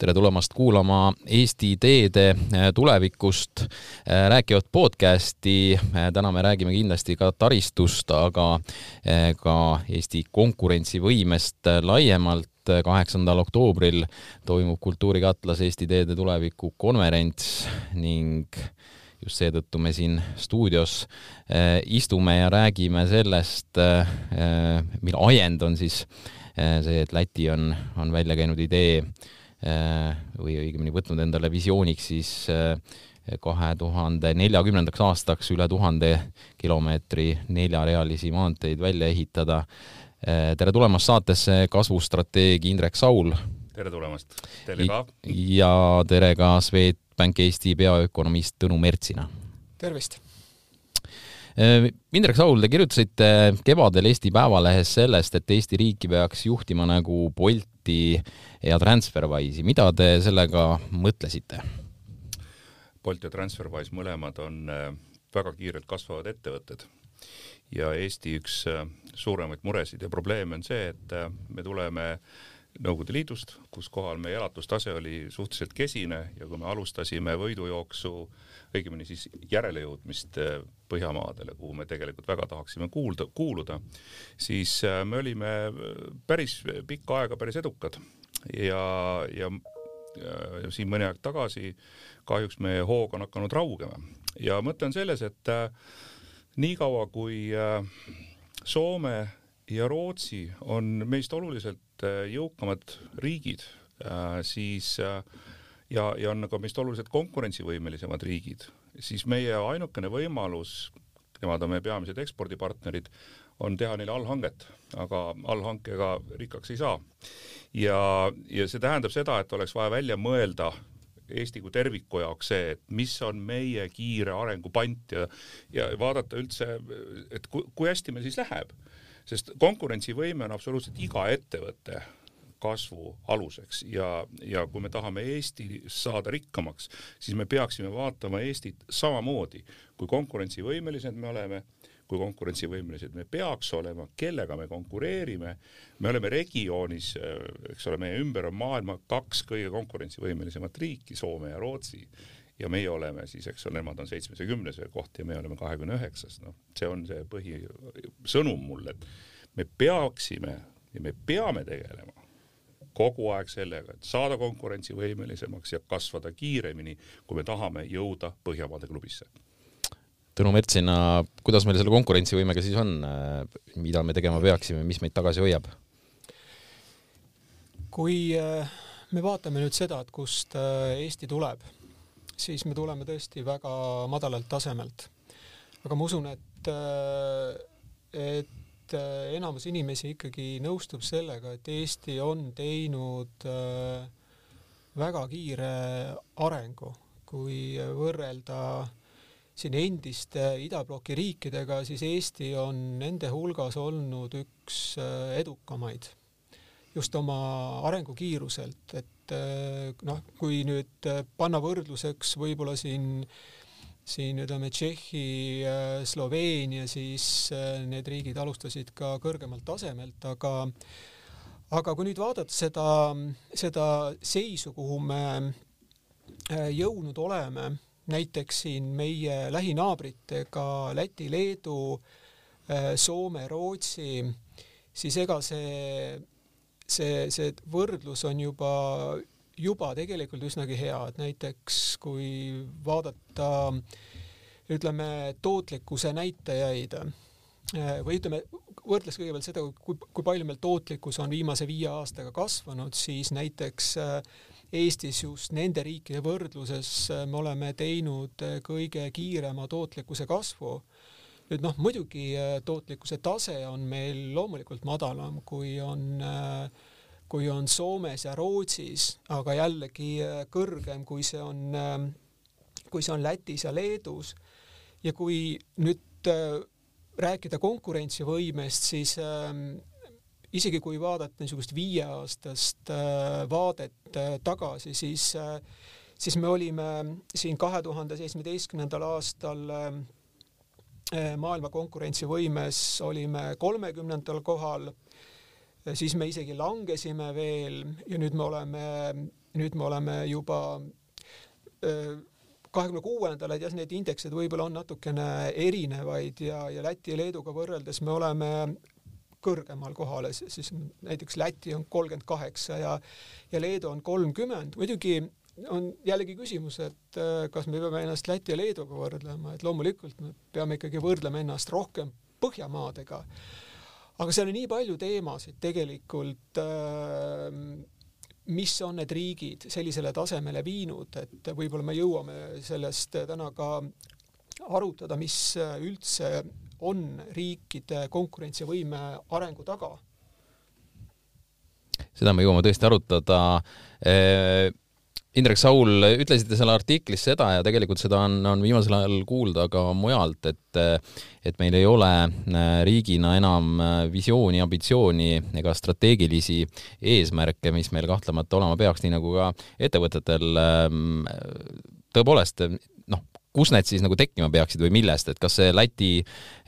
tere tulemast kuulama Eesti teede äh, tulevikust äh, rääkivat podcasti. Äh, täna me räägime kindlasti ka taristust, aga ka Eesti konkurentsivõimest laiemalt. kaheksandal oktoobril toimub Kultuurikatlas Eesti teede tuleviku konverents ning just seetõttu me siin stuudios istume ja räägime sellest, mille ajend on siis see, et Läti on, on välja käinud idee Äh, või õigemini võtnud endale visiooniks siis äh, kahe tuhande neljakümnendaks aastaks üle tuhande kilomeetri neljarealisi maanteid välja ehitada. Äh, tere tulemast saatesse kasvustrateeg Indrek Saul. tere tulemast, teile ka. ja tere ka Swedbank Eesti peaökonomist Tõnu Mertsina. tervist Indrek Saul, te kirjutasite kevadel Eesti Päevalehes sellest, et Eesti riiki peaks juhtima nagu Bolti ja Transferwise'i, mida te sellega mõtlesite? Bolt ja Transferwise mõlemad on äh, väga kiirelt kasvavad ettevõtted ja Eesti üks äh, suuremaid muresid ja probleeme on see, et äh, me tuleme Nõukogude Liidust, kus kohal meie elatustase oli suhteliselt kesine ja kui me alustasime võidujooksu, õigemini siis järelejõudmist Põhjamaadele, kuhu me tegelikult väga tahaksime kuulda, kuuluda, siis me olime päris pikka aega päris edukad. Ja, ja, ja siin mõni aeg tagasi kahjuks meie hoog on hakanud raugema. Ja mõte on selles, et äh, niikaua kui äh, Soome ja Rootsi on meist oluliselt äh, jõukamad riigid äh,, siis äh, ja, ja on ka meist oluliselt konkurentsivõimelisemad riigid, siis meie ainukene võimalus, nemad on meie peamised ekspordipartnerid, on teha neile allhanget, aga allhankega rikkaks ei saa ja, ja see tähendab seda, et oleks vaja välja mõelda Eesti kui terviku jaoks see, et mis on meie kiire arengu pant ja, ja vaadata üldse, et kui, kui hästi meil siis läheb. Sest konkurentsivõime on absoluutselt iga ettevõtte kasvu aluseks ja, ja kui me tahame Eesti saada rikkamaks, siis me peaksime vaatama Eestit samamoodi, kui konkurentsivõimelised me oleme kui konkurentsivõimelised me peaks olema, kellega me konkureerime. me oleme regioonis, eks ole, meie ümber on maailma kaks kõige konkurentsivõimelisemat riiki, Soome ja Rootsi ja meie oleme siis, eks ole, nemad on seitsmes ja kümnes koht ja me oleme kahekümne üheksas, noh, see on see põhisõnum mul, et me peaksime ja me peame tegelema kogu aeg sellega, et saada konkurentsivõimelisemaks ja kasvada kiiremini, kui me tahame jõuda Põhjamaade klubisse. Tõnu Mertsina, kuidas meil selle konkurentsivõimega siis on, mida me tegema peaksime, mis meid tagasi hoiab? kui äh, me vaatame nüüd seda, et kust äh, Eesti tuleb, siis me tuleme tõesti väga madalalt tasemelt. aga ma usun, et, äh, et enamus inimesi ikkagi nõustub sellega, et Eesti on teinud väga kiire arengu, kui võrrelda siin endiste idabloki riikidega, siis Eesti on nende hulgas olnud üks äh, edukamaid just oma arengukiiruselt, et äh, noh, kui nüüd äh, panna võrdluseks võib-olla siin siin ütleme Tšehhi, Sloveenia, siis need riigid alustasid ka kõrgemalt tasemelt, aga aga kui nüüd vaadata seda, seda seisu, kuhu me jõudnud oleme näiteks siin meie lähinaabritega Läti, Leedu, Soome, Rootsi, siis ega see, see, see võrdlus on juba, juba tegelikult üsnagi hea, et näiteks kui vaadata ütleme tootlikkuse näitajaid äh, või ütleme, võrdles kõigepealt seda, kui, kui palju meil tootlikkus on viimase viie aastaga kasvanud, siis näiteks äh, Eestis just nende riikide võrdluses äh, me oleme teinud äh, kõige kiirema tootlikkuse kasvu. nüüd noh, muidugi äh, tootlikkuse tase on meil loomulikult madalam, kui on kui on Soomes ja Rootsis, aga jällegi kõrgem, kui see on, kui see on Lätis ja Leedus. ja kui nüüd rääkida konkurentsivõimest, siis ähm, isegi kui vaadata niisugust viieaastast äh, vaadet äh, tagasi, siis, äh, siis me olime siin kahe tuhande seitsmeteistkümnendal aastal maailma konkurentsivõimes olime kolmekümnendal kohal, siis me isegi langesime veel ja nüüd me oleme nüüd me oleme juba kahekümne kuuendal, et jah, need indeksid võib-olla on natukene erinevaid ja, ja Läti ja Leeduga võrreldes me oleme kõrgemal kohal, siis näiteks Läti on kolmkümmend kaheksa ja ja Leedu on kolmkümmend, muidugi on jällegi küsimus, et kas me peame ennast Läti ja Leeduga võrdlema, et loomulikult me peame ikkagi võrdlema ennast rohkem Põhjamaadega. Aga seal on nii palju teemasid tegelikult, äh, mis on need riigid sellisele tasemele viinud, et võib-olla me jõuame sellest täna ka arutada, mis üldse on riikide konkurentsivõime arengu taga seda me jõuame tõesti arutada. Indrek Saul, ütlesite seal artiklis seda ja tegelikult seda on, on viimasel ajal kuulda ka mujalt, et et meil ei ole äh, riigina enam äh, visiooni, ambitsiooni ega strateegilisi eesmärke, mis meil kahtlemata olema peaks, nii nagu ka ettevõtetel ähm, tõepoolest kus need siis nagu tekkima peaksid või millest, et kas see Läti,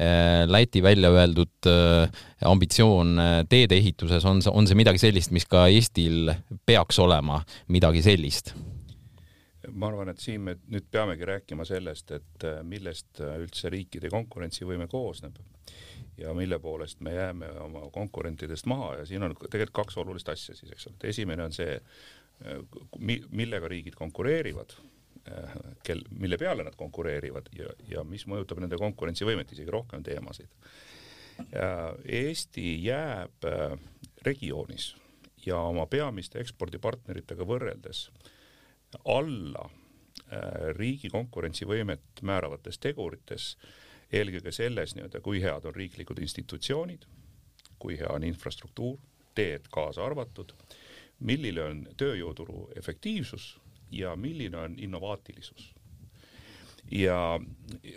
äh, Läti välja öeldud äh, ambitsioon äh, teedeehituses on, on see midagi sellist, mis ka Eestil peaks olema midagi sellist? ma arvan, et siin me nüüd peamegi rääkima sellest, et millest üldse riikide konkurentsivõime koosneb ja mille poolest me jääme oma konkurentidest maha ja siin on tegelikult kaks olulist asja siis, eks ole, et esimene on see, millega riigid konkureerivad kel, mille peale nad konkureerivad ja, ja mis mõjutab nende konkurentsivõimet, isegi rohkem teemasid. Eesti jääb äh, regioonis ja oma peamiste ekspordipartneritega võrreldes alla äh, riigi konkurentsivõimet määravates tegurites, eelkõige selles nii-öelda, kui head on riiklikud institutsioonid, kui hea on infrastruktuur, teed kaasa arvatud, milline on tööjõuturu efektiivsus ja milline on innovaatilisus. ja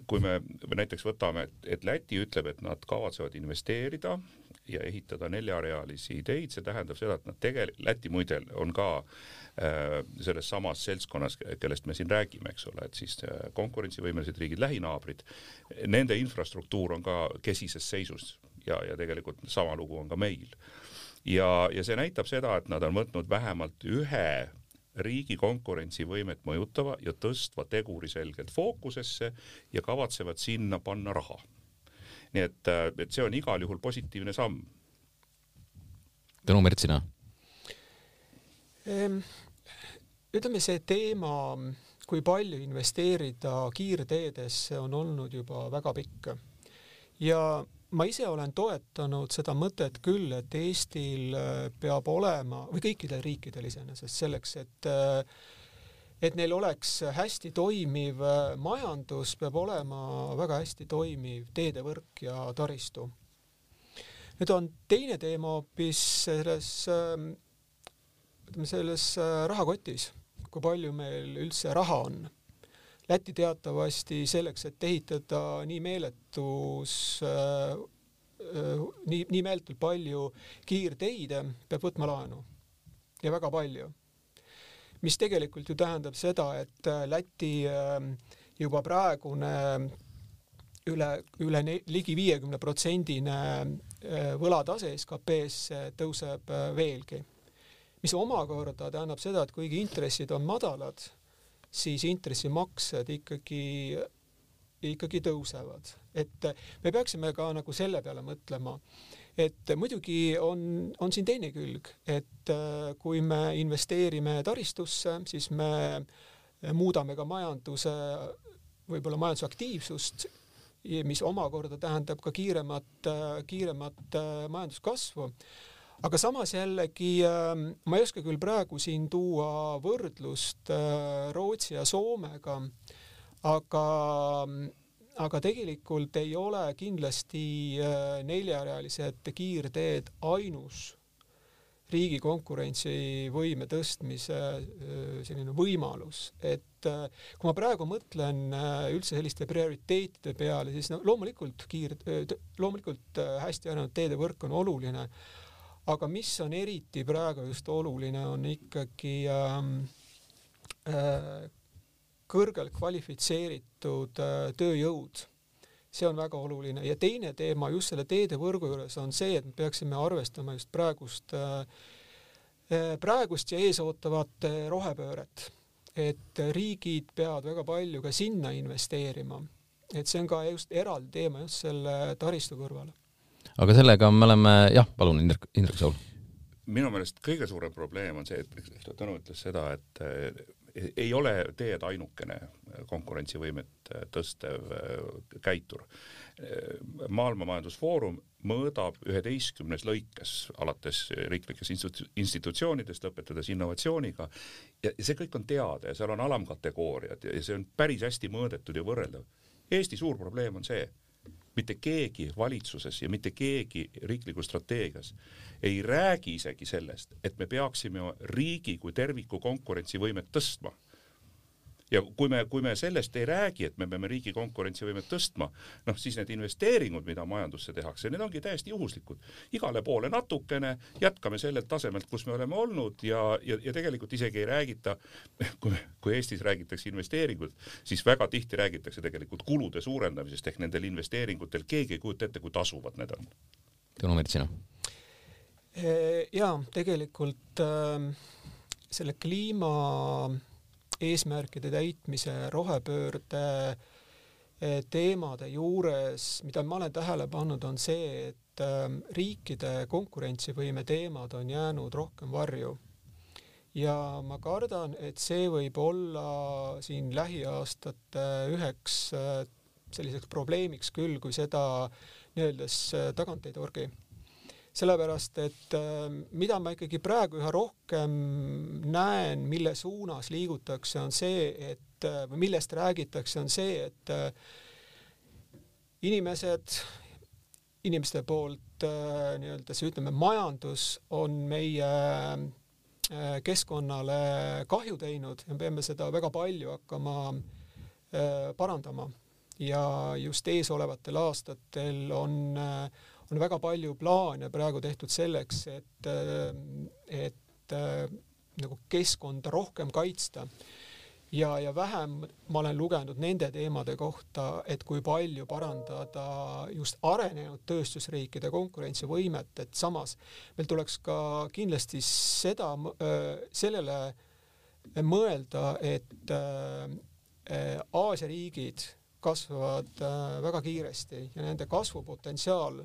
kui me näiteks võtame, et, Läti ütleb, et nad kavatsevad investeerida ja ehitada neljarealisi teid, see tähendab seda, et nad tegelikult, Läti muide on ka äh, selles samas seltskonnas, kellest me siin räägime, eks ole, et siis äh, konkurentsivõimelised riigid, lähinaabrid, nende infrastruktuur on ka kesises seisus ja, ja tegelikult sama lugu on ka meil. ja, ja see näitab seda, et nad on võtnud vähemalt ühe riigi konkurentsivõimet mõjutava ja tõstva teguri selgelt fookusesse ja kavatsevad sinna panna raha. nii et, äh, et see on igal juhul positiivne samm. Tõnu Mertsina. Ehm, ütleme, see teema, kui palju investeerida kiirteedesse, on olnud juba väga pikk ja ma ise olen toetanud seda mõtet küll, et Eestil äh, peab olema või kõikidel riikidel iseenesest selleks, et äh, et neil oleks hästi toimiv äh, majandus, peab olema väga hästi toimiv teedevõrk ja taristu. nüüd on teine teema hoopis selles, ütleme selles rahakotis, kui palju meil üldse raha on Läti teatavasti selleks, et ehitada nii meeletus äh, äh, nii, nii meeletult palju kiirteid, peab võtma laenu ja väga palju. mis tegelikult ju tähendab seda, et äh, Läti juba praegune üle, üle ligi viiekümne protsendine võlatase SKP-s tõuseb veelgi. mis omakorda tähendab seda, et kuigi intressid on madalad, siis intressimaksed ikkagi, ikkagi tõusevad. et me peaksime ka nagu selle peale mõtlema, et muidugi on, on siin teine külg, et äh, kui me investeerime taristusse, siis me muudame ka majanduse, võib-olla majandusaktiivsust, mis omakorda tähendab ka kiiremat, kiiremat äh, majanduskasvu aga samas jällegi ähm, ma ei oska küll praegu siin tuua võrdlust äh, Rootsi ja Soomega, aga, aga tegelikult ei ole kindlasti äh, neljarealised kiirteed ainus riigi konkurentsivõime tõstmise äh, selline võimalus, et kui ma praegu mõtlen üldse selliste prioriteetide peale, siis no loomulikult kiir, loomulikult hästi arenenud teedevõrk on oluline aga mis on eriti praegu just oluline, on ikkagi ähm, äh, kõrgelt kvalifitseeritud äh, tööjõud. see on väga oluline ja teine teema just selle teedevõrgu juures on see, et me peaksime arvestama just praegust äh, praegust ja eesootavat rohepööret, et riigid peavad väga palju ka sinna investeerima. et see on ka just eraldi teema just selle taristu kõrval. Aga sellega me oleme, jah, palun, Indrek, Indrek Saul. minu meelest kõige suurem probleem on see, et Tõnu ütles seda, et eh, ei ole teed ainukene konkurentsivõimet tõstev eh, käitur maailma Majandusfoorum mõõdab üheteistkümnes lõikes, alates riiklikest institu-, institutsioonidest, lõpetades innovatsiooniga, ja see kõik on teada ja seal on alamkategooriad ja see on päris hästi mõõdetud ja võrreldav. Eesti suur probleem on see, mitte keegi valitsuses ja mitte keegi riiklikus strateegias ei räägi isegi sellest, et me peaksime riigi kui terviku konkurentsivõimet tõstma ja kui me, kui me sellest ei räägi, et me peame riigi konkurentsivõimet tõstma, noh siis need investeeringud, mida majandusse tehakse, need ongi täiesti juhuslikud. igale poole natukene, jätkame sellelt tasemelt, kus me oleme olnud ja, ja, ja tegelikult isegi ei räägita, kui, kui Eestis räägitakse investeeringud, siis väga tihti räägitakse tegelikult kulude suurendamisest ehk nendel investeeringutel keegi ei kujuta ette, kui tasuvad need on. Tõnu Mertsina. jaa, tegelikult äh, selle kliima eesmärkide täitmise, rohepöörde eh, teemade juures, mida ma olen tähele pannud, on see, et eh, riikide konkurentsivõime teemad on jäänud rohkem varju. ja ma kardan, et see võib olla siin lähiaastate üheks eh, selliseks probleemiks küll, kui seda nii-öeldes tagant ei torgi sellepärast et äh, mida ma ikkagi praegu üha rohkem näen, mille suunas liigutakse, on see, et äh, või millest räägitakse, on see, et äh, inimesed, inimeste poolt nii-öelda see, ütleme, majandus on meie keskkonnale kahju teinud ja me peame seda väga palju hakkama parandama. Ja just eesolevatel aastatel on äh, on väga palju plaane praegu tehtud selleks, et, et nagu keskkonda rohkem kaitsta. ja, ja vähem ma olen lugenud nende teemade kohta, et kui palju parandada just arenenud tööstusriikide konkurentsivõimet, et samas meil tuleks ka kindlasti seda, sellele mõelda, et Aasia riigid kasvavad väga kiiresti ja nende kasvupotentsiaal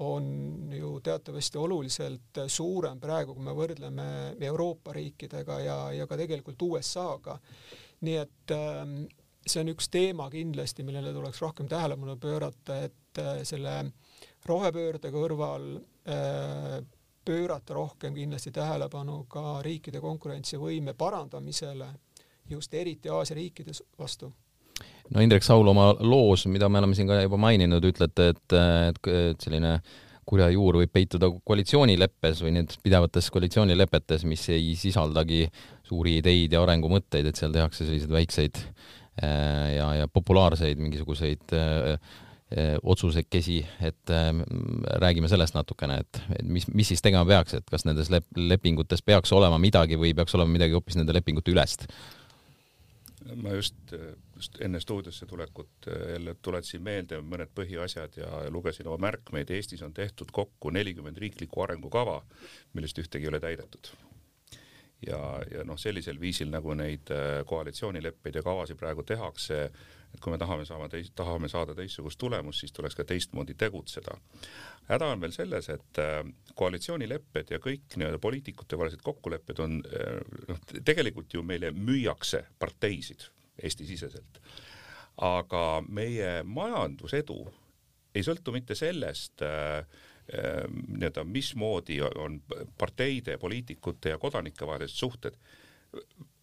on ju teatavasti oluliselt suurem praegu, kui me võrdleme Euroopa riikidega ja, ja ka tegelikult USA-ga. nii et äh, see on üks teema kindlasti, millele tuleks rohkem tähelepanu pöörata, et äh, selle rohepöörde kõrval äh, pöörata rohkem kindlasti tähelepanu ka riikide konkurentsivõime parandamisele, just eriti Aasia riikides vastu no Indrek Saul oma loos, mida me oleme siin ka juba maininud, ütlete, et, et, et selline kurja juur võib peituda koalitsioonileppes või nendes pidevates koalitsioonilepetes, mis ei sisaldagi suuri ideid ja arengumõtteid, et seal tehakse selliseid väikseid äh, ja, ja populaarseid mingisuguseid äh, äh, otsusekesi, et räägime sellest natukene, et, et mis, mis siis tegema peaks, et kas nendes lep-, lepingutes peaks olema midagi või peaks olema midagi hoopis nende lepingute ülest? ma just enne stuudiosse tulekut eh, jälle tuletasin meelde mõned põhiasjad ja lugesin oma märkmeid. Eestis on tehtud kokku nelikümmend riiklikku arengukava, millest ühtegi ei ole täidetud. ja, ja noh, sellisel viisil nagu neid eh, koalitsioonileppeid ja kavasid praegu tehakse, et kui me tahame saama teist, tahame saada teistsugust tulemust, siis tuleks ka teistmoodi tegutseda. häda on veel selles, et äh, koalitsioonilepped ja kõik nii-öelda poliitikute vahelised kokkulepped on noh, tegelikult ju meile müüakse parteisid Eesti-siseselt. aga meie majandusedu ei sõltu mitte sellest äh, nii-öelda, mismoodi on parteide, poliitikute ja kodanike vahelised suhted.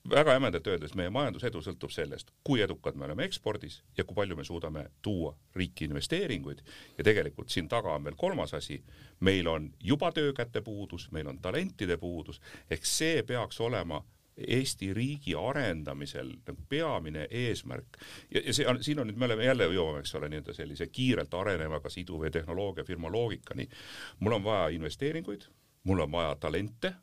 Väga jämedalt öeldes meie majandusedu sõltub sellest, kui edukad me oleme ekspordis ja kui palju me suudame tuua riiki investeeringuid. Ja tegelikult siin taga on veel kolmas asi, meil on juba töökäte puudus, meil on talentide puudus, ehk see peaks olema Eesti riigi arendamisel nagu peamine eesmärk ja, ja see on, siin on nüüd, me oleme jälle jõuame, eks ole, nii-öelda sellise kiirelt arenevaga siduva tehnoloogiafirma loogikani. mul on vaja investeeringuid, mul on vaja talente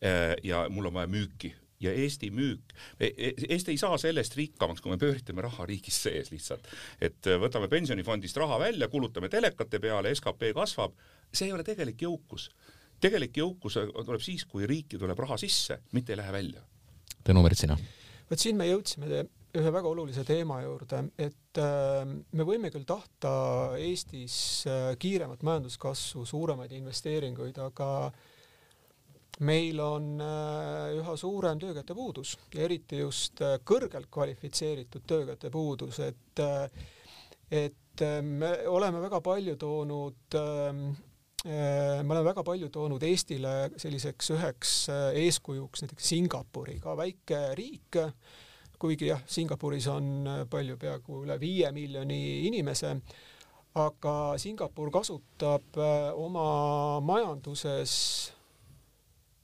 eh, ja mul on vaja müüki ja Eesti müük, e, e, Eesti ei saa sellest rikkamaks, kui me pööritame raha riigis sees lihtsalt. et võtame pensionifondist raha välja, kulutame telekate peale, skp kasvab, see ei ole tegelik jõukus tegelik jõukus tuleb siis, kui riiki tuleb raha sisse, mitte ei lähe välja. Tõnu Mertsina. vot siin me jõudsime ühe väga olulise teema juurde, et äh, me võime küll tahta Eestis äh, kiiremat majanduskasvu, suuremaid investeeringuid, aga meil on äh, üha suurem töökäte puudus ja eriti just kõrgelt kvalifitseeritud töökäte puudus, et et me oleme väga palju toonud me oleme väga palju toonud Eestile selliseks üheks eeskujuks näiteks Singapuri, ka väike riik, kuigi jah, Singapuris on äh, palju, peaaegu üle viie miljoni inimese, aga Singapur kasutab äh, oma majanduses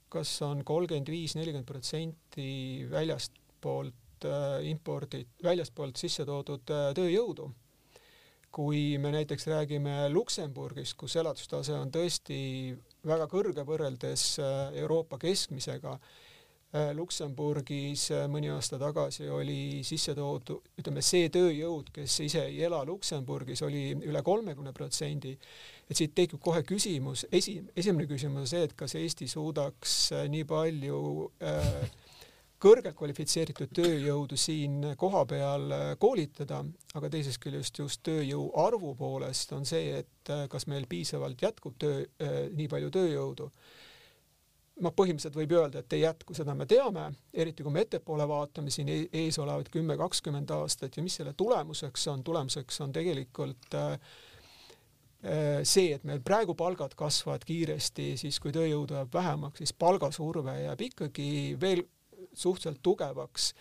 kas on kolmkümmend viis, nelikümmend protsenti väljastpoolt äh, impordid, väljastpoolt sisse toodud tööjõudu. Kui me näiteks räägime Luksemburgist, kus elatustase on tõesti väga kõrge võrreldes Euroopa keskmisega, Äh, Luksemburgis äh, mõni aasta tagasi oli sisse toodud, ütleme see tööjõud, kes ise ei ela Luksemburgis, oli üle kolmekümne protsendi. et siit tekib kohe küsimus, esi, esimene küsimus on see, et kas Eesti suudaks äh, nii palju äh, kõrgelt kvalifitseeritud tööjõudu siin kohapeal koolitada, aga teisest küljest just tööjõu arvu poolest on see, et kas meil piisavalt jätkub töö, nii palju tööjõudu. Noh, põhimõtteliselt võib öelda, et ei jätku, seda me teame, eriti kui me ettepoole vaatame siin e-, ees olevat kümme, kakskümmend aastat ja mis selle tulemuseks on, tulemuseks on tegelikult äh, äh, see, et meil praegu palgad kasvavad kiiresti, siis kui tööjõudu jääb vähemaks, siis palgasurve jääb ikkagi veel suhteliselt tugevaks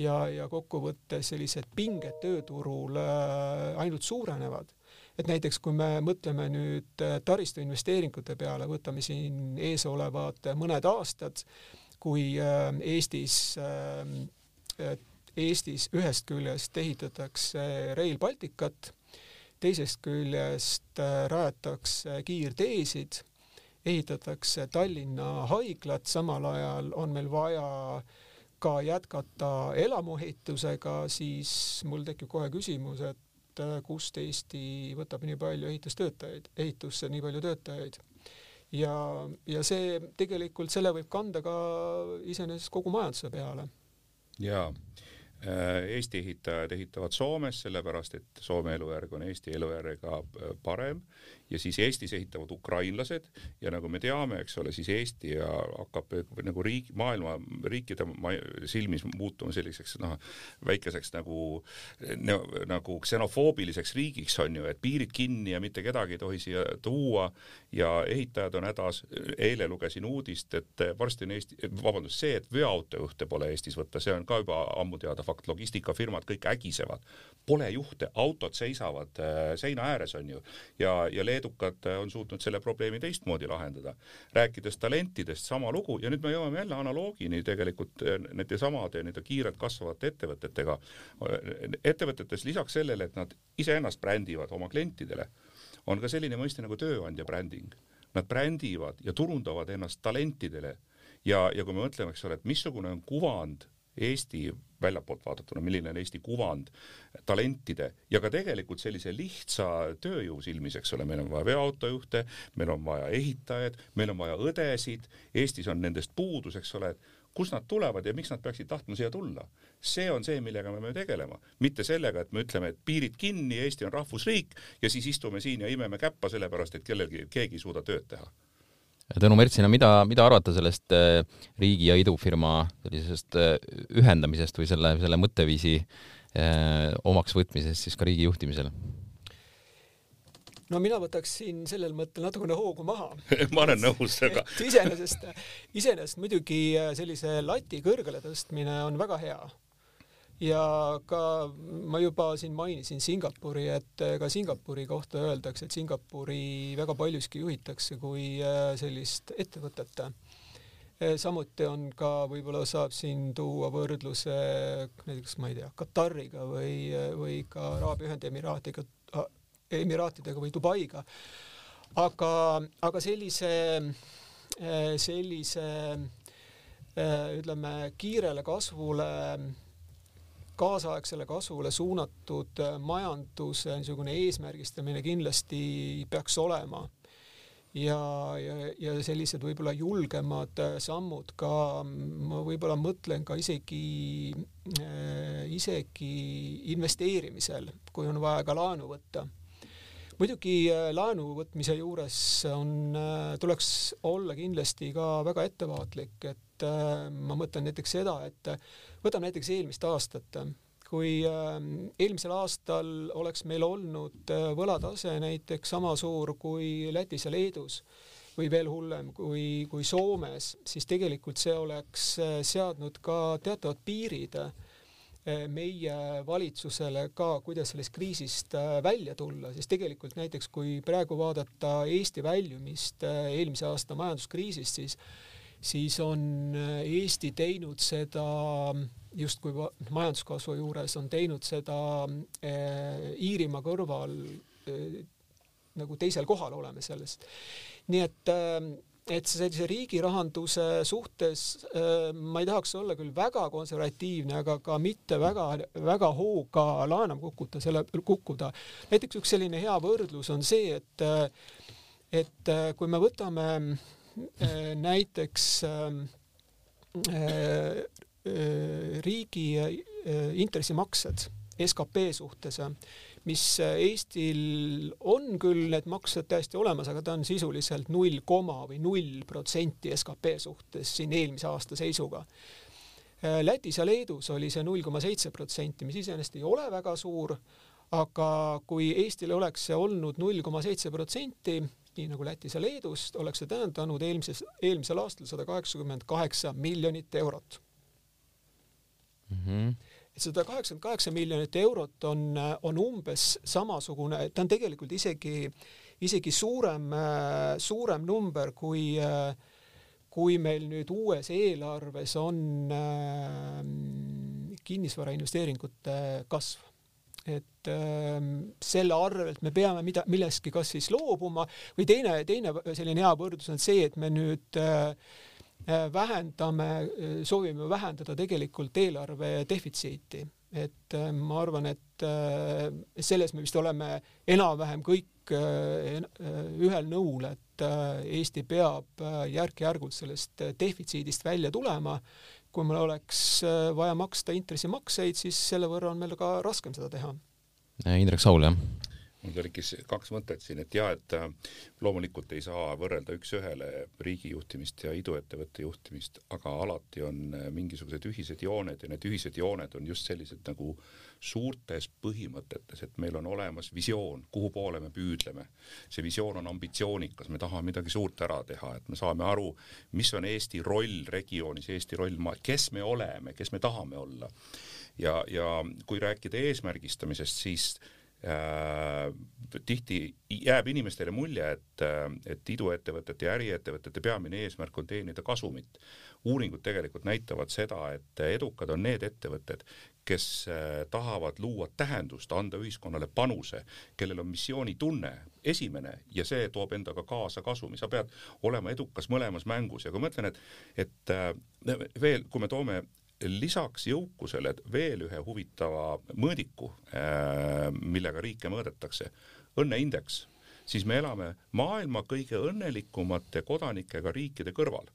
ja, ja kokkuvõttes sellised pinged tööturul äh, ainult suurenevad. Et näiteks kui me mõtleme nüüd äh, taristuinvesteeringute peale, võtame siin eesolevad mõned aastad, kui äh, Eestis, Eestis ühest küljest ehitatakse Rail Balticut, teisest küljest rajatakse kiirteesid, ehitatakse Tallinna haiglat, samal ajal on meil vaja ka jätkata elamuehitusega, siis mul tekib kohe küsimus, et äh, kust Eesti võtab nii palju ehitustöötajaid, ehitusse nii palju töötajaid. ja, ja see tegelikult, selle võib kanda ka iseenesest kogu majanduse peale. jaa Äh, Eesti ehitajad ehitavad Soomes, sellepärast et Soome elujärg on Eesti elujärjega äh, parem ja siis Eestis ehitavad ukrainlased ja nagu me teame, eks ole, siis Eesti ja hakkab nagu riik, maailma riikide silmis muutuma selliseks noh, väikeseks nagu nagu ksenofoobiliseks riigiks on ju, et piirid kinni ja mitte kedagi ei tohi siia tuua ja ehitajad on hädas. eile lugesin uudist, et varsti on Eesti, vabandust, see, et veoautojuhte pole Eestis võtta, see on ka juba ammu teada fakt, logistikafirmad kõik ägisevad, pole juhte, autod seisavad äh, seina ääres, on ju, ja, ja leedukad äh, on suutnud selle probleemi teistmoodi lahendada. rääkides talentidest, sama lugu ja nüüd me jõuame jälle analoogini tegelikult äh, nende samade nende kiirelt kasvavate ettevõtetega. ettevõtetes lisaks sellele, et nad iseennast brändivad oma klientidele, on ka selline mõiste nagu tööandja bränding. Nad brändivad ja turundavad ennast talentidele ja, ja kui me mõtleme, eks ole, et missugune on kuvand Eesti väljapoolt vaadatuna, milline on Eesti kuvand talentide ja ka tegelikult sellise lihtsa tööjõu silmis, eks ole, meil on vaja veoautojuhte, meil on vaja ehitajaid, meil on vaja õdesid, Eestis on nendest puudus, eks ole, et kust nad tulevad ja miks nad peaksid tahtma siia tulla. see on see, millega me peame tegelema, mitte sellega, et me ütleme, et piirid kinni, Eesti on rahvusriik ja siis istume siin ja imeme käppa sellepärast, et kellelgi, keegi ei suuda tööd teha Tõnu Mertsina, mida, mida arvata sellest äh, riigi ja idufirma sellisest äh, ühendamisest või selle, selle mõtteviisi äh, omaks võtmisest siis ka riigi juhtimisel? no mina võtaks siin sellel mõttel natukene hoogu maha. Ma olen nõus, aga iseenesest, iseenesest muidugi sellise lati kõrgele tõstmine on väga hea ja ka ma juba siin mainisin Singapuri, et ka Singapuri kohta öeldakse, et Singapuri väga paljuski juhitakse kui äh, sellist ettevõtet. Äh, samuti on ka, võib-olla saab siin tuua võrdluse näiteks, ma ei tea, Katariga või, või ka Araabia Ühendemiraatiga, Emiraatidega või Dubaiga. aga, aga sellise, äh, sellise ütleme, kiirele kasvule kaasaegsele kasvule suunatud äh, majanduse niisugune eesmärgistamine kindlasti peaks olema. ja, ja, ja sellised võib-olla julgemad sammud ka, ma võib-olla mõtlen ka isegi, isegi investeerimisel, kui on vaja ka laenu võtta muidugi äh, laenu võtmise juures on, äh, tuleks olla kindlasti ka väga ettevaatlik, et äh, ma mõtlen näiteks seda, et võtame näiteks eelmist aastat, kui eelmisel aastal oleks meil olnud võlatase näiteks sama suur kui Lätis ja Leedus või veel hullem kui, kui Soomes, siis tegelikult see oleks seadnud ka teatavad piirid äh, meie valitsusele ka, kuidas sellest kriisist äh, välja tulla, sest tegelikult näiteks kui praegu vaadata Eesti väljumist äh, eelmise aasta majanduskriisist, siis siis on äh, Eesti teinud seda justkui majanduskasvu juures on teinud seda Iirimaa kõrval nagu teisel kohal oleme sellest. nii et et sellise riigi rahanduse suhtes äh, ma ei tahaks olla küll väga konservatiivne, aga ka mitte väga-väga hooga laenama kukkuda, selle, kukkuda. näiteks üks selline hea võrdlus on see, et, et kui me võtame äh, näiteks äh, riigi intressimaksed skp suhtes mis Eestil on küll need maksed täiesti olemas, aga ta on sisuliselt null koma või null protsenti skp suhtes siin eelmise aasta seisuga. Lätis ja Leedus oli see null koma seitse protsenti, mis iseenesest ei ole väga suur, aga kui Eestil oleks see olnud null koma seitse protsenti, nii nagu Lätis ja Leedus, oleks see tähendanud eelmises, eelmisel aastal sada kaheksakümmend kaheksa miljonit eurot mm. -hmm et sada kaheksakümmend kaheksa miljonit eurot on, on umbes samasugune, ta on tegelikult isegi, isegi suurem, suurem number kui, kui meil nüüd uues eelarves on äh, kinnisvarainvesteeringute kasv et äh, selle arvelt me peame mida, millestki kas siis loobuma või teine, teine selline hea võrdlus on see, et me nüüd äh, Äh, vähendame, äh, soovime vähendada tegelikult eelarve defitsiiti, et äh, ma arvan, et selles me vist oleme enam-vähem kõik ühel nõul, et Eesti peab järk-järgult sellest defitsiidist välja tulema. Kui meil oleks vaja maksta intressimakseid, siis selle võrra on meil ka raskem seda teha. Indrek Saul, jah mul tekkis kaks mõtet siin, et jah, et äh, loomulikult ei saa võrrelda üks-ühele riigi juhtimist ja iduettevõtte juhtimist, aga alati on äh, mingisugused ühised jooned ja need ühised jooned on just sellised nagu suurtes põhimõtetes, et meil on olemas visioon, kuhu poole me püüdleme. see visioon on ambitsioonikas, me tahame midagi suurt ära teha, et me saame aru, mis on Eesti roll regioonis, Eesti roll maa, kes me oleme, kes me tahame olla. ja, ja kui rääkida eesmärgistamisest, siis tihti jääb inimestele mulje, et, äh, et iduettevõtete ja äriettevõtete peamine eesmärk on teenida kasumit. uuringud tegelikult näitavad seda, et edukad on need ettevõtted, kes äh, tahavad luua tähendust, anda ühiskonnale panuse, kellel on missioonitunne, esimene, ja see toob endaga kaasa kasumi, sa pead olema edukas mõlemas mängus ja kui ma ütlen, et, et veel, kui me toome lisaks jõukusele veel ühe huvitava mõõdiku, äh, millega riike mõõdetakse, õnneindeks, siis me elame maailma kõige õnnelikumate kodanikega riikide kõrval.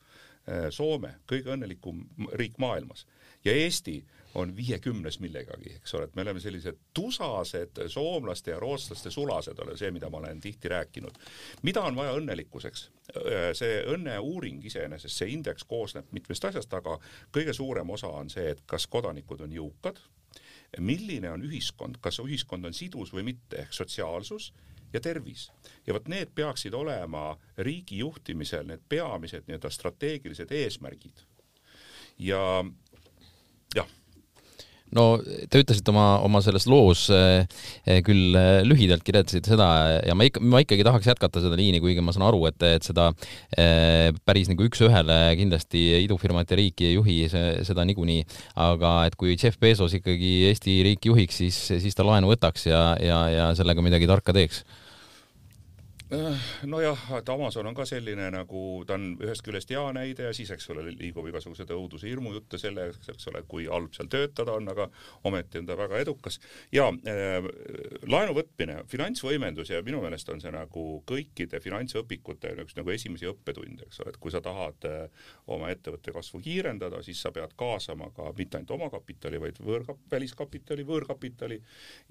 Äh, Soome, kõige õnnelikum riik maailmas. Ja Eesti on viiekümnes millegagi, eks ole, et me oleme sellised tusased soomlaste ja rootslaste sulased, ole see, mida ma olen tihti rääkinud. mida on vaja õnnelikkuseks? see õnneuuring iseenesest, see indeks koosneb mitmest asjast, aga kõige suurem osa on see, et kas kodanikud on jõukad, milline on ühiskond, kas ühiskond on sidus või mitte, ehk sotsiaalsus ja tervis. ja vot need peaksid olema riigi juhtimisel need peamised nii-öelda strateegilised eesmärgid. ja jah no te ütlesite oma, oma selles loos eh, eh küll eh, lühidalt kirjeldasite seda ja ma ikka, ma ikkagi tahaks jätkata seda liini, kuigi ma saan aru, et, et seda päris nagu üks-ühele kindlasti idufirmat ja riiki ei juhi, see, seda niikuinii, aga et kui Jeff Bezos ikkagi Eesti riiki juhiks, siis, siis ta laenu võtaks ja, ja, ja sellega midagi tarka teeks nojah, et Amazon on ka selline nagu, ta on ühest küljest hea näide ja siis, eks ole, liigub igasugused õuduse hirmujutte selle, eks ole, kui halb seal töötada on, aga ometi on ta väga edukas. ja äh, laenu võtmine, finantsvõimendus ja minu meelest on see nagu kõikide finantsõpikute üks nagu esimesi õppetunde, eks ole, et kui sa tahad äh, oma ettevõtte kasvu kiirendada, siis sa pead kaasama ka mitte ainult oma kapitali, vaid võõrkap-, väliskapitali, võõrkapitali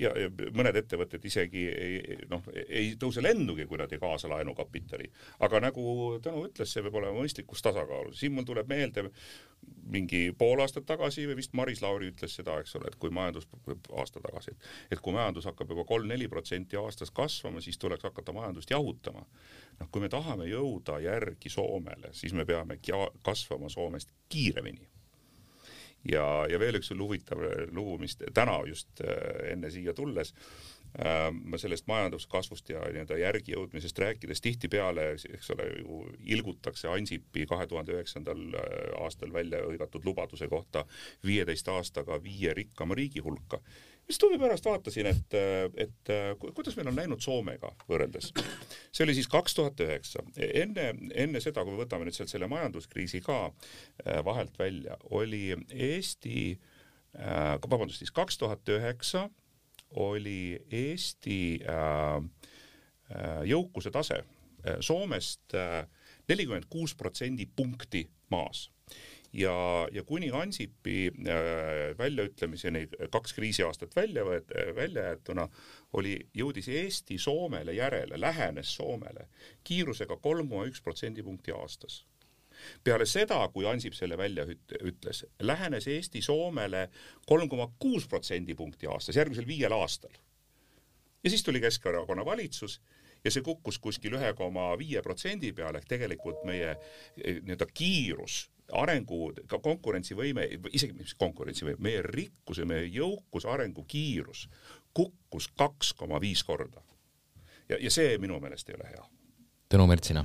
ja, ja mõned ettevõtted isegi ei, noh, ei tõuse lennugi, kui nad ei kaasa laenukapitali. aga nagu Tõnu ütles, see peab olema mõistlikus tasakaalus. siin mul tuleb meelde mingi pool aastat tagasi või vist Maris Lauri ütles seda, eks ole, et kui majandus, aasta tagasi, et, et kui majandus hakkab juba kolm-neli protsenti aastas kasvama, siis tuleks hakata majandust jahutama. noh, kui me tahame jõuda järgi Soomele, siis me peame kasvama Soomest kiiremini ja, ja veel üks huvitav lugu, mis täna just äh, enne siia tulles Äh, ma sellest majanduskasvust ja nii-öelda järgijõudmisest rääkides tihtipeale, eks ole, ju ilgutakse Ansipi kahe tuhande üheksandal äh, aastal välja hõigatud lubaduse kohta viieteist aastaga viie rikkama riigi hulka. siis tunni pärast vaatasin, et, et kuidas meil on läinud Soomega võrreldes. see oli siis kaks tuhat üheksa, enne, enne seda, kui me võtame nüüd sealt selle majanduskriisi ka äh, vahelt välja, oli Eesti, vabandust, siis kaks tuhat üheksa oli Eesti äh, äh, jõukuse tase äh, Soomest nelikümmend kuus protsendi punkti maas. Ja, ja kuni Ansipi äh, väljaütlemiseni kaks kriisiaastat välja võet-, välja jäetuna oli, jõudis Eesti Soomele järele, lähenes Soomele kiirusega kolm koma üks protsendipunkti aastas peale seda, kui Ansip selle välja ütles, lähenes Eesti Soomele kolm koma kuus protsendipunkti aastas järgmisel viiel aastal. ja siis tuli Keskerakonna valitsus ja see kukkus kuskil ühe koma viie protsendi peale ehk tegelikult meie eh, nii-öelda kiirus arengu, ka konkurentsivõime, isegi mis konkurentsivõime, meie rikkuse, meie jõukuse arengu kiirus kukkus kaks koma viis korda. ja, ja see minu meelest ei ole hea. Tõnu Mertsina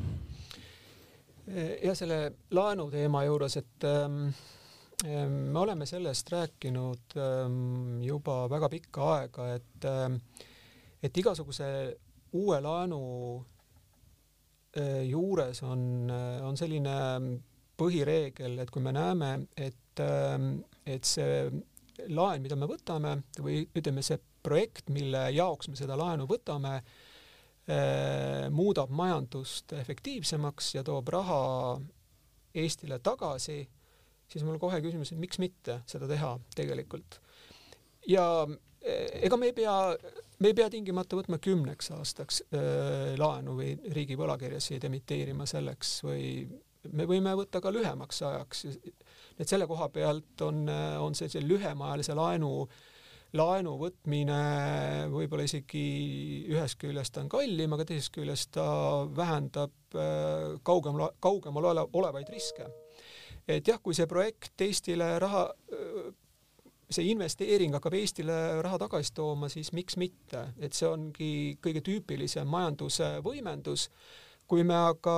ja selle laenu teema juures, et ähm, me oleme sellest rääkinud ähm, juba väga pikka aega, et ähm, et igasuguse uue laenu äh, juures on, on selline põhireegel, et kui me näeme, et ähm,, et see laen, mida me võtame või ütleme, see projekt, mille jaoks me seda laenu võtame Äh, muudab majandust efektiivsemaks ja toob raha Eestile tagasi, siis mul kohe küsimus, et miks mitte seda teha tegelikult. ja äh, ega me ei pea, me ei pea tingimata võtma kümneks aastaks äh, laenu või riigi võlakirjasid emiteerima selleks või me võime võtta ka lühemaks ajaks. et selle koha pealt on, on see, see lühemaajalise laenu äh, laenu võtmine võib-olla isegi ühest küljest on kallim, aga teisest küljest ta vähendab äh, kaugemal, kaugemal ole, olevaid riske. et jah, kui see projekt Eestile raha, äh, see investeering hakkab Eestile raha tagasi tooma, siis miks mitte, et see ongi kõige tüüpilisem majanduse võimendus. kui me aga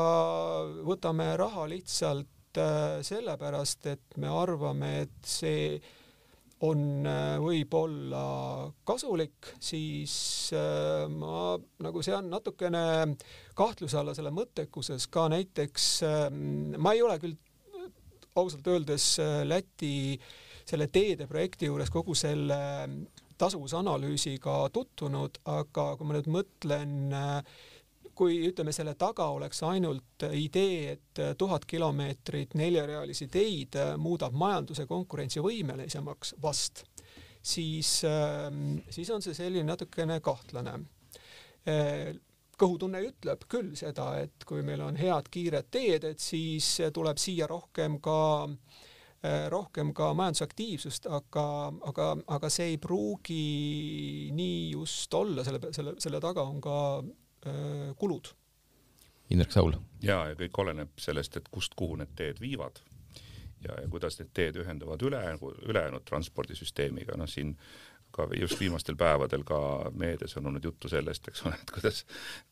võtame raha lihtsalt äh, sellepärast, et me arvame, et see on äh, võib-olla kasulik, siis äh, ma nagu sean natukene kahtluse alla selle mõttekuses ka näiteks, ähm, ma ei ole küll ausalt öeldes äh, Läti selle teedeprojekti juures kogu selle tasuvusanalüüsiga tutvunud, aga kui ma nüüd mõtlen kui ütleme, selle taga oleks ainult idee, et tuhat kilomeetrit neljarealisi teid muudab majanduse konkurentsivõimelisemaks vast, siis, ähm, siis on see selline natukene kahtlane. Kõhutunne ütleb küll seda, et kui meil on head kiired teed, et siis tuleb siia rohkem ka äh, rohkem ka majandusaktiivsust, aga, aga, aga see ei pruugi nii just olla, selle, selle, selle taga on ka kulud. Indrek Saul. ja, ja kõik oleneb sellest, et kust, kuhu need teed viivad ja, ja kuidas need teed ühenduvad üle, ülejäänud transpordisüsteemiga, noh siin ka just viimastel päevadel ka meedias on olnud juttu sellest, eks ole, et kuidas,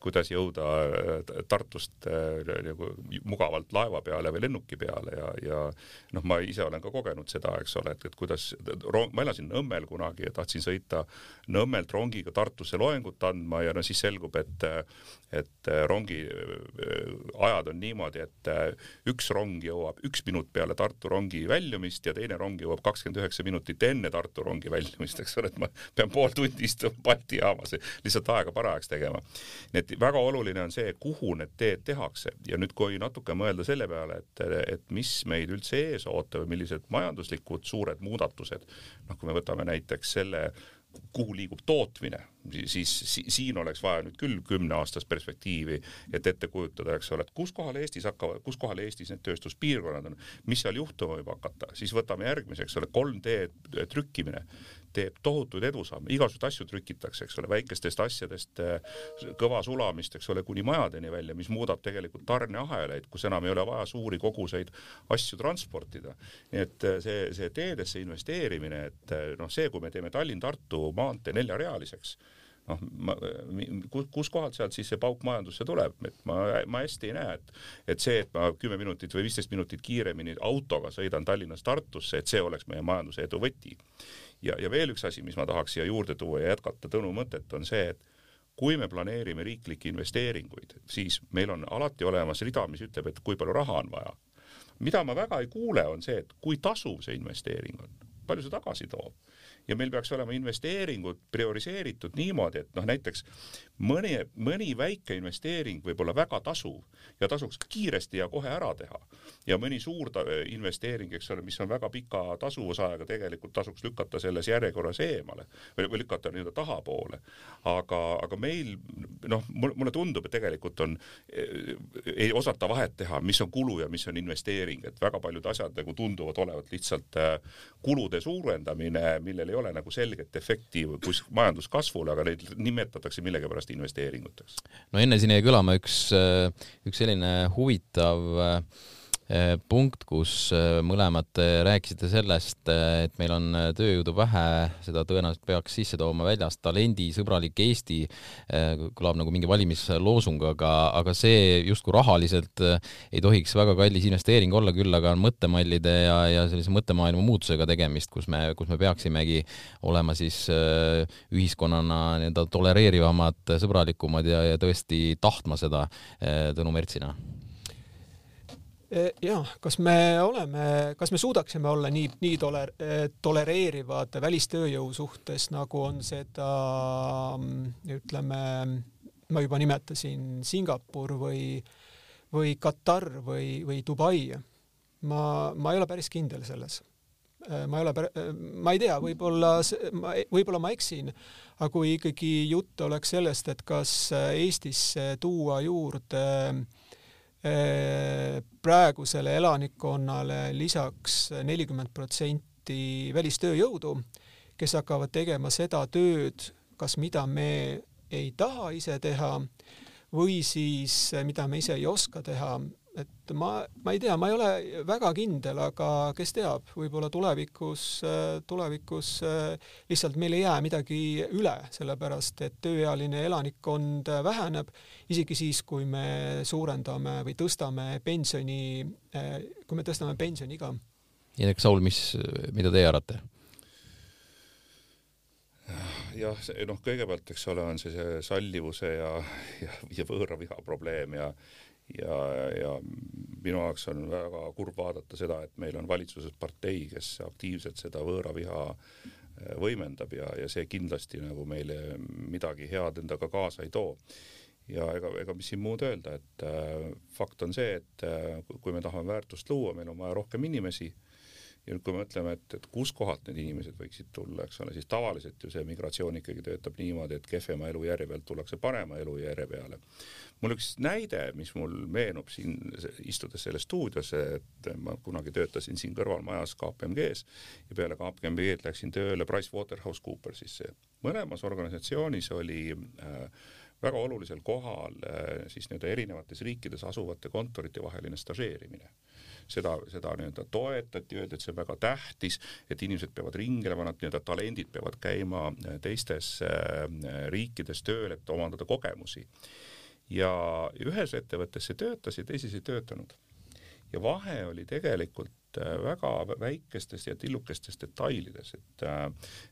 kuidas jõuda äh, Tartust äh, nagu mugavalt laeva peale või lennuki peale ja, ja noh, ma ise olen ka kogenud seda, eks ole, et, et kuidas ma elasin Nõmmel kunagi ja tahtsin sõita Nõmmelt rongiga Tartusse loengut andma ja no siis selgub, et et rongi ajad on niimoodi, et üks rong jõuab üks minut peale Tartu rongi väljumist ja teine rong jõuab kakskümmend üheksa minutit enne Tartu rongi väljumist, eks ole, et ma pean pool tundi istuma Balti jaamas, lihtsalt aega parajaks tegema. nii et väga oluline on see, kuhu need teed tehakse ja nüüd, kui natuke mõelda selle peale, et, et mis meid üldse ees ootab ja millised majanduslikud suured muudatused, noh, kui me võtame näiteks selle kuhu liigub tootmine, siis si siin oleks vaja nüüd küll kümneaastast perspektiivi, et ette kujutada, eks ole, et kus kohal Eestis hakkavad, kus kohal Eestis need tööstuspiirkonnad on, mis seal juhtuma võib hakata, siis võtame järgmise, eks ole, 3D trükkimine. Teeb tohutuid edusamme, igasuguseid asju trükitakse, eks ole, väikestest asjadest äh, kõva sulamist, eks ole, kuni majadeni välja, mis muudab tegelikult tarneahelaid, kus enam ei ole vaja suuri koguseid asju transportida. nii et äh, see, see teedesse investeerimine, et äh, noh, see, kui me teeme Tallinn-Tartu maantee neljarealiseks, noh, ma, kus, kuskohalt sealt siis see pauk majandusse tuleb, et ma, ma hästi ei näe, et et see, et ma kümme minutit või viisteist minutit kiiremini autoga sõidan Tallinnast Tartusse, et see oleks meie majanduse edu võti ja, ja veel üks asi, mis ma tahaks siia juurde tuua ja jätkata Tõnu mõtet, on see, et kui me planeerime riiklikke investeeringuid, siis meil on alati olemas rida, mis ütleb, et kui palju raha on vaja. mida ma väga ei kuule, on see, et kui tasuv see investeering on, palju see tagasi toob ja meil peaks olema investeeringud prioriseeritud niimoodi, et noh, näiteks mõni, mõni väike investeering võib olla väga tasuv ja tasuks kiiresti ja kohe ära teha. ja mõni suur investeering, eks ole, mis on väga pika tasuvusajaga, tegelikult tasuks lükata selles järjekorras eemale või, või lükata nii-öelda tahapoole. aga, aga meil noh, mulle tundub, et tegelikult on, ei osata vahet teha, mis on kulu ja mis on investeering, et väga paljud asjad nagu tunduvad olevat lihtsalt äh, kulude suurendamine, millel ei ole nagu selget efekti kus majanduskasvule, aga neid nimetatakse millegipärast investeeringuteks. no enne siin jäi kõlama üks, üks selline huvitav äh, punkt, kus eh, mõlemad eh, rääkisite sellest, et meil on tööjõudu vähe, seda tõenäoliselt peaks sisse tooma väljast talendisõbralik Eesti, kõlab nagu mingi valimisloosung, aga, aga see justkui rahaliselt ei tohiks väga kallis investeering olla, küll aga on mõttemallide ja, ja sellise mõttemaailma muutusega tegemist, kus me, kus me peaksimegi olema siis ühiskonnana nii-öelda tolereerivamad, sõbralikumad ja, ja tõesti tahtma seda Tõnu Mertsina Eh, jah, kas me oleme, kas me suudaksime olla nii, nii toler-, eh, tolereerivad välistööjõu suhtes, nagu on seda ütleme, ma juba nimetasin Singapur või, või Katar või, või Dubai. ma, ma ei ole päris kindel selles. Eh, ma ei ole, ma ei tea, võib-olla, võib-olla ma eksin, aga kui ikkagi jutt oleks sellest, et kas Eestisse tuua juurde Äh, praegusele elanikkonnale lisaks nelikümmend protsenti välistööjõudu, kes hakkavad tegema seda tööd, kas mida me ei taha ise teha või siis mida me ise ei oska teha, et ma, ma ei tea, ma ei ole väga kindel, aga kes teab, võib-olla tulevikus, tulevikus lihtsalt meil ei jää midagi üle, sellepärast et tööealine elanikkond väheneb, isegi siis, kui me suurendame või tõstame pensioni, kui me tõstame pensioniiga. Indrek Saul, mis, mida teie arvate? jah, noh, kõigepealt, eks ole, on see, see sallivuse ja, ja, ja võõraviha probleem ja ja, ja minu jaoks on väga kurb vaadata seda, et meil on valitsuses partei, kes aktiivselt seda võõraviha äh, võimendab ja, ja see kindlasti nagu meile midagi head endaga kaasa ei too. ja ega, ega mis siin muud öelda, et äh, fakt on see, et äh, kui me tahame väärtust luua, meil on vaja rohkem inimesi äh, ja nüüd, kui me mõtleme, et, et kuskohalt need inimesed võiksid tulla, eks ole, siis tavaliselt ju see migratsioon ikkagi töötab niimoodi, et kehvema elujärje pealt tullakse parema elujärje peale. mul üks näide, mis mul meenub siin istudes selles stuudios, et ma kunagi töötasin siin kõrvalmajas KPMG-s ja peale KPMG-d läksin tööle PricewaterhouseCoopersisse. mõlemas organisatsioonis oli äh, väga olulisel kohal siis nii-öelda erinevates riikides asuvate kontorite vaheline stažeerimine seda, seda nii-öelda toetati, öeldi, et see on väga tähtis, et inimesed peavad ringlema, nad nii-öelda talendid peavad käima teistes riikides tööl, et omandada kogemusi. ja ühes ettevõttes see töötas ja teises ei töötanud. ja vahe oli tegelikult väga väikestes ja tillukestes detailides, et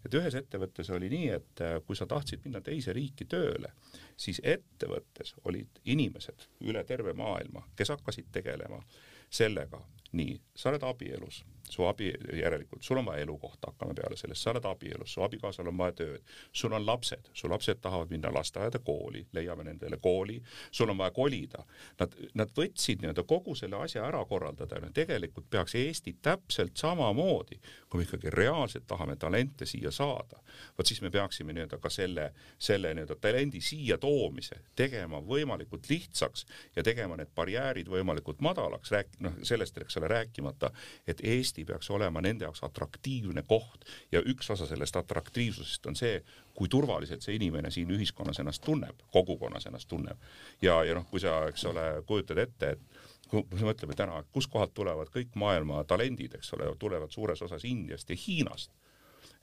et ühes ettevõttes oli nii, et kui sa tahtsid minna teise riiki tööle, siis ettevõttes olid inimesed üle terve maailma, kes hakkasid tegelema sellega, nii, sa oled abielus, su abi, järelikult sul on vaja elukohta, hakkame peale sellest, sa oled abielus, su abikaasal on vaja tööd, sul on lapsed, su lapsed tahavad minna lasteaeda, kooli, leiame nendele kooli, sul on vaja kolida. Nad, nad võtsid nii-öelda kogu selle asja ära korraldada. Ja tegelikult peaks Eesti täpselt samamoodi, kui me ikkagi reaalselt tahame talente siia saada, vot siis me peaksime nii-öelda ka selle, selle nii-öelda talendi siia toomise tegema võimalikult lihtsaks ja tegema need barjäärid võimalikult madalaks, rääk-, noh, sellest, eks ole, rääkimata, et Eesti peaks olema nende jaoks atraktiivne koht ja üks osa sellest atraktiivsusest on see, kui turvaliselt see inimene siin ühiskonnas ennast tunneb, kogukonnas ennast tunneb. ja, ja noh, kui sa, eks ole, kujutad ette, et kui me mõtleme täna, kuskohalt tulevad kõik maailma talendid, eks ole, tulevad suures osas Indiast ja Hiinast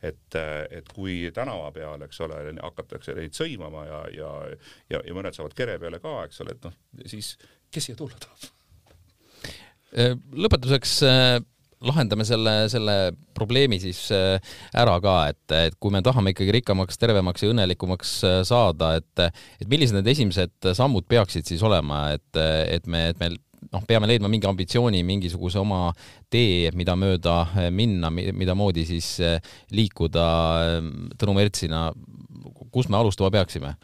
et, et kui tänava peal, eks ole, hakatakse neid sõimama ja, ja, ja, ja mõned saavad kere peale ka, eks ole, et noh, siis kes siia tulla tahab? Lõpetuseks lahendame selle, selle probleemi siis äh, ära ka, et, et kui me tahame ikkagi rikkamaks, tervemaks ja õnnelikumaks äh, saada, et, et millised need esimesed sammud peaksid siis olema, et, et me, et me noh, peame leidma mingi ambitsiooni, mingisuguse oma tee, mida mööda äh, minna, mida moodi siis liikuda Tõnu Mertsina, kust me alustama peaksime?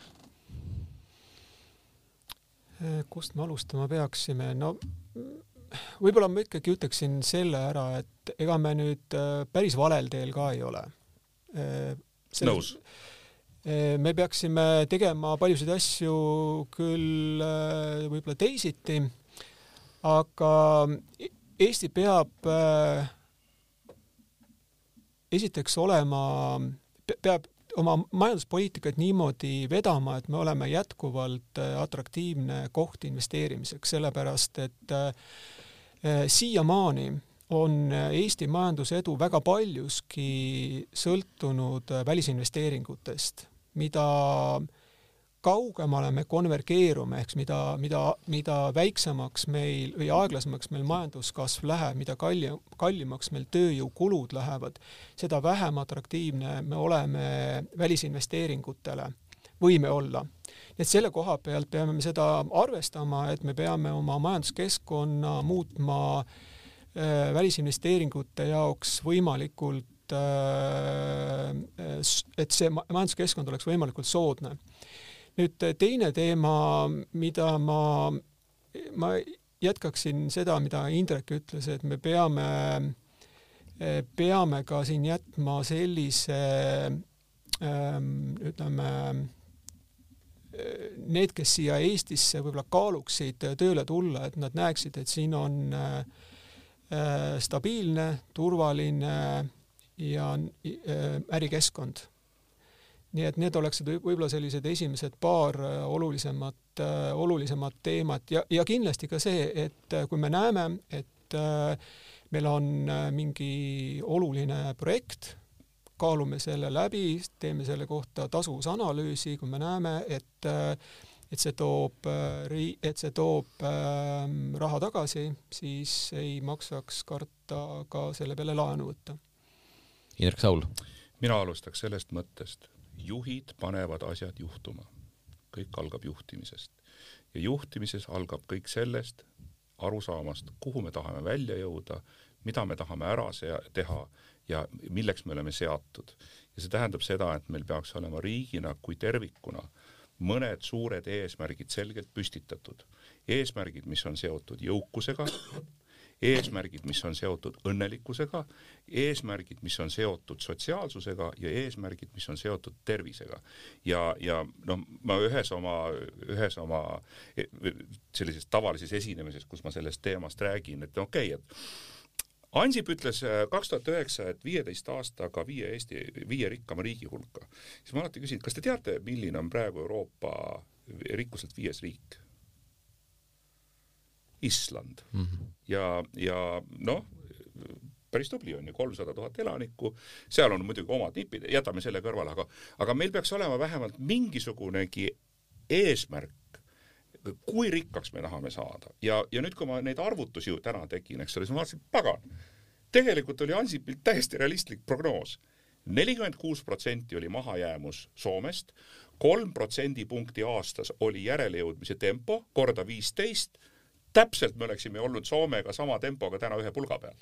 kust me alustama peaksime, no võib-olla ma ikkagi ütleksin selle ära, et ega me nüüd äh, päris valel teel ka ei ole. Äh, nõus. Äh, me peaksime tegema paljusid asju küll võib-olla teisiti, aga Eesti peab esiteks olema, peab oma majanduspoliitikat niimoodi vedama, et me oleme jätkuvalt atraktiivne koht investeerimiseks, sellepärast et Äh, siiamaani on äh, Eesti majandusedu väga paljuski sõltunud äh, välisinvesteeringutest, mida kaugemale me konvergeerume, ehk mida, mida, mida väiksemaks meil või aeglasemaks meil majanduskasv läheb, mida kalli-, kallimaks meil tööjõukulud lähevad, seda vähem atraktiivne me oleme välisinvesteeringutele, võime olla et selle koha pealt peame me seda arvestama, et me peame oma majanduskeskkonna muutma äh, välisinvesteeringute jaoks võimalikult äh,, et see majanduskeskkond oleks võimalikult soodne. nüüd teine teema, mida ma, ma jätkaksin seda, mida Indrek ütles, et me peame, peame ka siin jätma sellise ähm, ütleme, need, kes siia Eestisse võib-olla kaaluksid tööle tulla, et nad näeksid, et siin on äh, stabiilne, turvaline ja äh, ärikeskkond. nii et need oleksid võib-olla sellised esimesed paar äh, olulisemat, olulisemat teemat ja, ja kindlasti ka see, et kui me näeme, et meil on mingi oluline projekt, kaalume selle läbi, teeme selle kohta tasuvusanalüüsi, kui me näeme, et et see toob, et see toob äh, raha tagasi, siis ei maksaks karta ka selle peale laenu võtta. Indrek Saul. mina alustaks sellest mõttest, juhid panevad asjad juhtuma. kõik algab juhtimisest ja juhtimises algab kõik sellest arusaamast, kuhu me tahame välja jõuda, mida me tahame ära teha ja milleks me oleme seatud. ja see tähendab seda, et meil peaks olema riigina kui tervikuna mõned suured eesmärgid selgelt püstitatud. eesmärgid, mis on seotud jõukusega, eesmärgid, mis on seotud õnnelikkusega, eesmärgid, mis on seotud sotsiaalsusega ja eesmärgid, mis on seotud tervisega. ja, ja noh, ma ühes oma, ühes oma e, sellises tavalises esinemises, kus ma sellest teemast räägin, et okei okay,, et Ansip ütles äh, kaks tuhat üheksa, et viieteist aastaga viie Eesti, viie rikkama riigi hulka. siis ma alati küsin, kas te teate, milline on praegu Euroopa rikkuselt viies riik? Island mm. -hmm. ja, ja noh, päris tubli on ju, kolmsada tuhat elanikku, seal on muidugi omad nipid, jätame selle kõrvale, aga, aga meil peaks olema vähemalt mingisugunegi eesmärk, kui rikkaks me tahame saada ja, ja nüüd, kui ma neid arvutusi ju täna tegin, eks ole, siis ma vaatasin, pagan, tegelikult oli Ansipilt täiesti realistlik prognoos. nelikümmend kuus protsenti oli mahajäämus Soomest, kolm protsendipunkti aastas oli järelejõudmise tempo korda viisteist. täpselt me oleksime olnud Soomega sama tempoga täna ühe pulga peal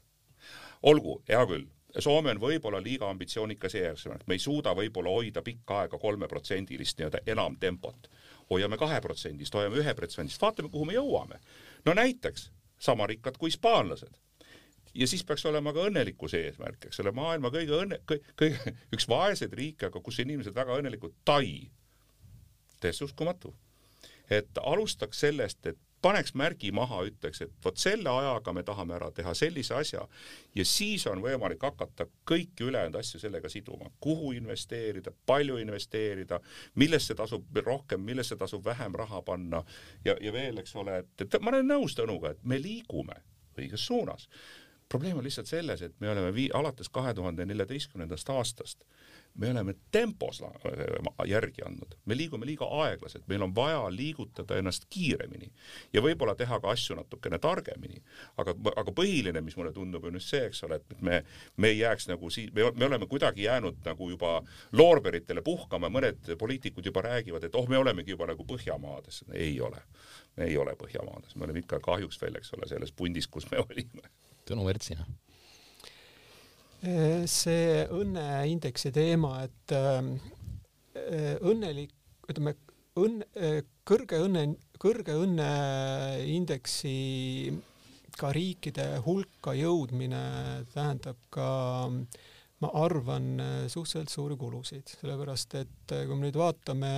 olgu, hea küll, Soome on võib-olla liiga ambitsioonikas eesmärk, me ei suuda võib-olla hoida pikka aega kolmeprotsendilist nii-öelda enamtempot. Hoiame kaheprotsendist, hoiame ühe protsendist, vaatame, kuhu me jõuame. no näiteks sama rikkad kui hispaanlased. ja siis peaks olema ka õnnelikkuse eesmärk, eks ole, maailma kõige õnne, kõige, üks vaeseid riike, aga kus inimesed väga õnnelikud, Tai. täiesti uskumatu. et alustaks sellest, et paneks märgi maha, ütleks, et vot selle ajaga me tahame ära teha sellise asja ja siis on võimalik hakata kõiki ülejäänud asju sellega siduma, kuhu investeerida, palju investeerida, millesse tasub rohkem, millesse tasub vähem raha panna ja, ja veel, eks ole, et, et ma olen nõus Tõnuga, et me liigume õiges suunas. probleem on lihtsalt selles, et me oleme vii-, alates kahe tuhande neljateistkümnendast aastast me oleme tempos järgi andnud, me liigume liiga aeglaselt, meil on vaja liigutada ennast kiiremini ja võib-olla teha ka asju natukene targemini. aga, aga põhiline, mis mulle tundub, on just see, eks ole, et me, me ei jääks nagu sii-, me, me oleme kuidagi jäänud nagu juba loorberitele puhkama, mõned poliitikud juba räägivad, et oh, me olemegi juba nagu Põhjamaades. ei ole, me ei ole Põhjamaades, me oleme ikka kahjuks veel, eks ole, selles pundis, kus me olime. Tõnu Virtsina see õnneindeksi teema, et äh, õnnelik, ütleme, õnn, kõrge õnne, kõrge õnneindeksi ka riikide hulka jõudmine tähendab ka ma arvan, suhteliselt suuri kulusid, sellepärast et kui me nüüd vaatame,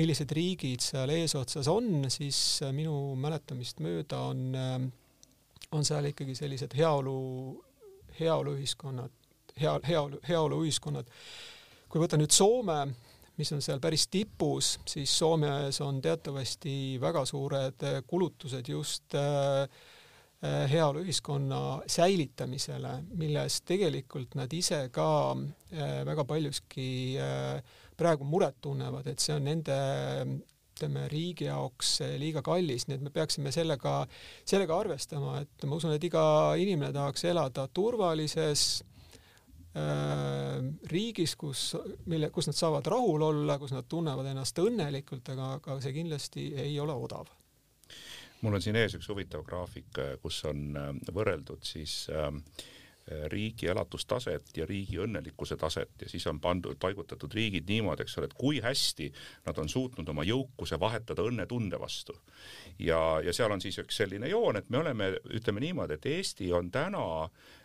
millised riigid seal eesotsas on, siis minu mäletamist mööda on, on seal ikkagi sellised heaolu heaoluühiskonnad, hea, heaolu, heaoluühiskonnad. kui võtta nüüd Soome, mis on seal päris tipus, siis Soomes on teatavasti väga suured kulutused just äh, äh, heaoluühiskonna säilitamisele, milles tegelikult nad ise ka äh, väga paljuski praegu muret tunnevad, et see on nende ütleme, riigi jaoks liiga kallis, nii et me peaksime sellega, sellega arvestama, et ma usun, et iga inimene tahaks elada turvalises äh, riigis, kus, mille, kus nad saavad rahul olla, kus nad tunnevad ennast õnnelikult, aga, aga see kindlasti ei ole odav. mul on siin ees üks huvitav graafik, kus on äh, võrreldud siis äh, riigi elatustaset ja riigi õnnelikkuse taset ja siis on pandud, paigutatud riigid niimoodi, eks ole, et kui hästi nad on suutnud oma jõukuse vahetada õnnetunde vastu. ja, ja seal on siis üks selline joon, et me oleme, ütleme niimoodi, et Eesti on täna Äh,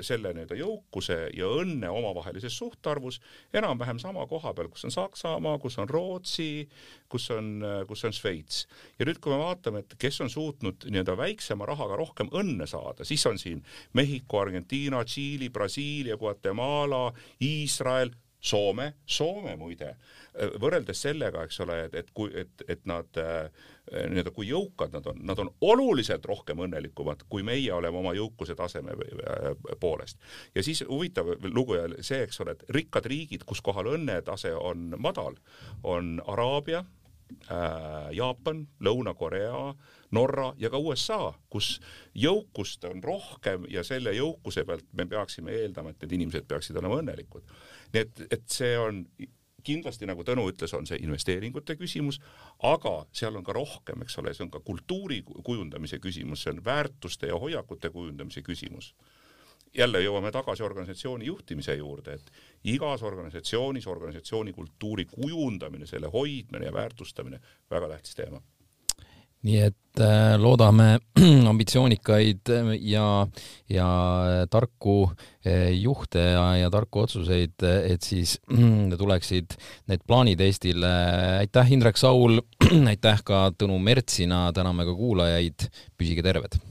selle nii-öelda jõukuse ja õnne omavahelises suhtarvus enam-vähem sama koha peal, kus on Saksamaa, kus on Rootsi, kus on, äh, kus on Šveits. ja nüüd, kui me vaatame, et kes on suutnud nii-öelda väiksema rahaga rohkem õnne saada, siis on siin Mehhiko, Argentiina, Tšiili, Brasiilia, Guatemala, Iisrael, Soome, Soome muide, võrreldes sellega, eks ole, et, et kui, et, et nad äh, nii-öelda, kui jõukad nad on, nad on oluliselt rohkem õnnelikumad, kui meie oleme oma jõukuse taseme äh, poolest. ja siis huvitav lugu jälle see, eks ole, et rikkad riigid, kus kohal õnnetase on madal, on Araabia äh,, Jaapan, Lõuna-Korea, Norra ja ka USA, kus jõukust on rohkem ja selle jõukuse pealt me peaksime eeldama, et need inimesed peaksid olema õnnelikud nii et, et see on kindlasti, nagu Tõnu ütles, on see investeeringute küsimus, aga seal on ka rohkem, eks ole, see on ka kultuuri kujundamise küsimus, see on väärtuste ja hoiakute kujundamise küsimus. jälle jõuame tagasi organisatsiooni juhtimise juurde, et igas organisatsioonis organisatsiooni kultuuri kujundamine, selle hoidmine ja väärtustamine, väga tähtis teema nii et äh, loodame ambitsioonikaid ja, ja tarku äh, juhte ja, ja tarku otsuseid, et siis tuleksid need plaanid Eestile. aitäh, Indrek Saul, aitäh ka Tõnu Mertsina, täname ka kuulajaid, püsige terved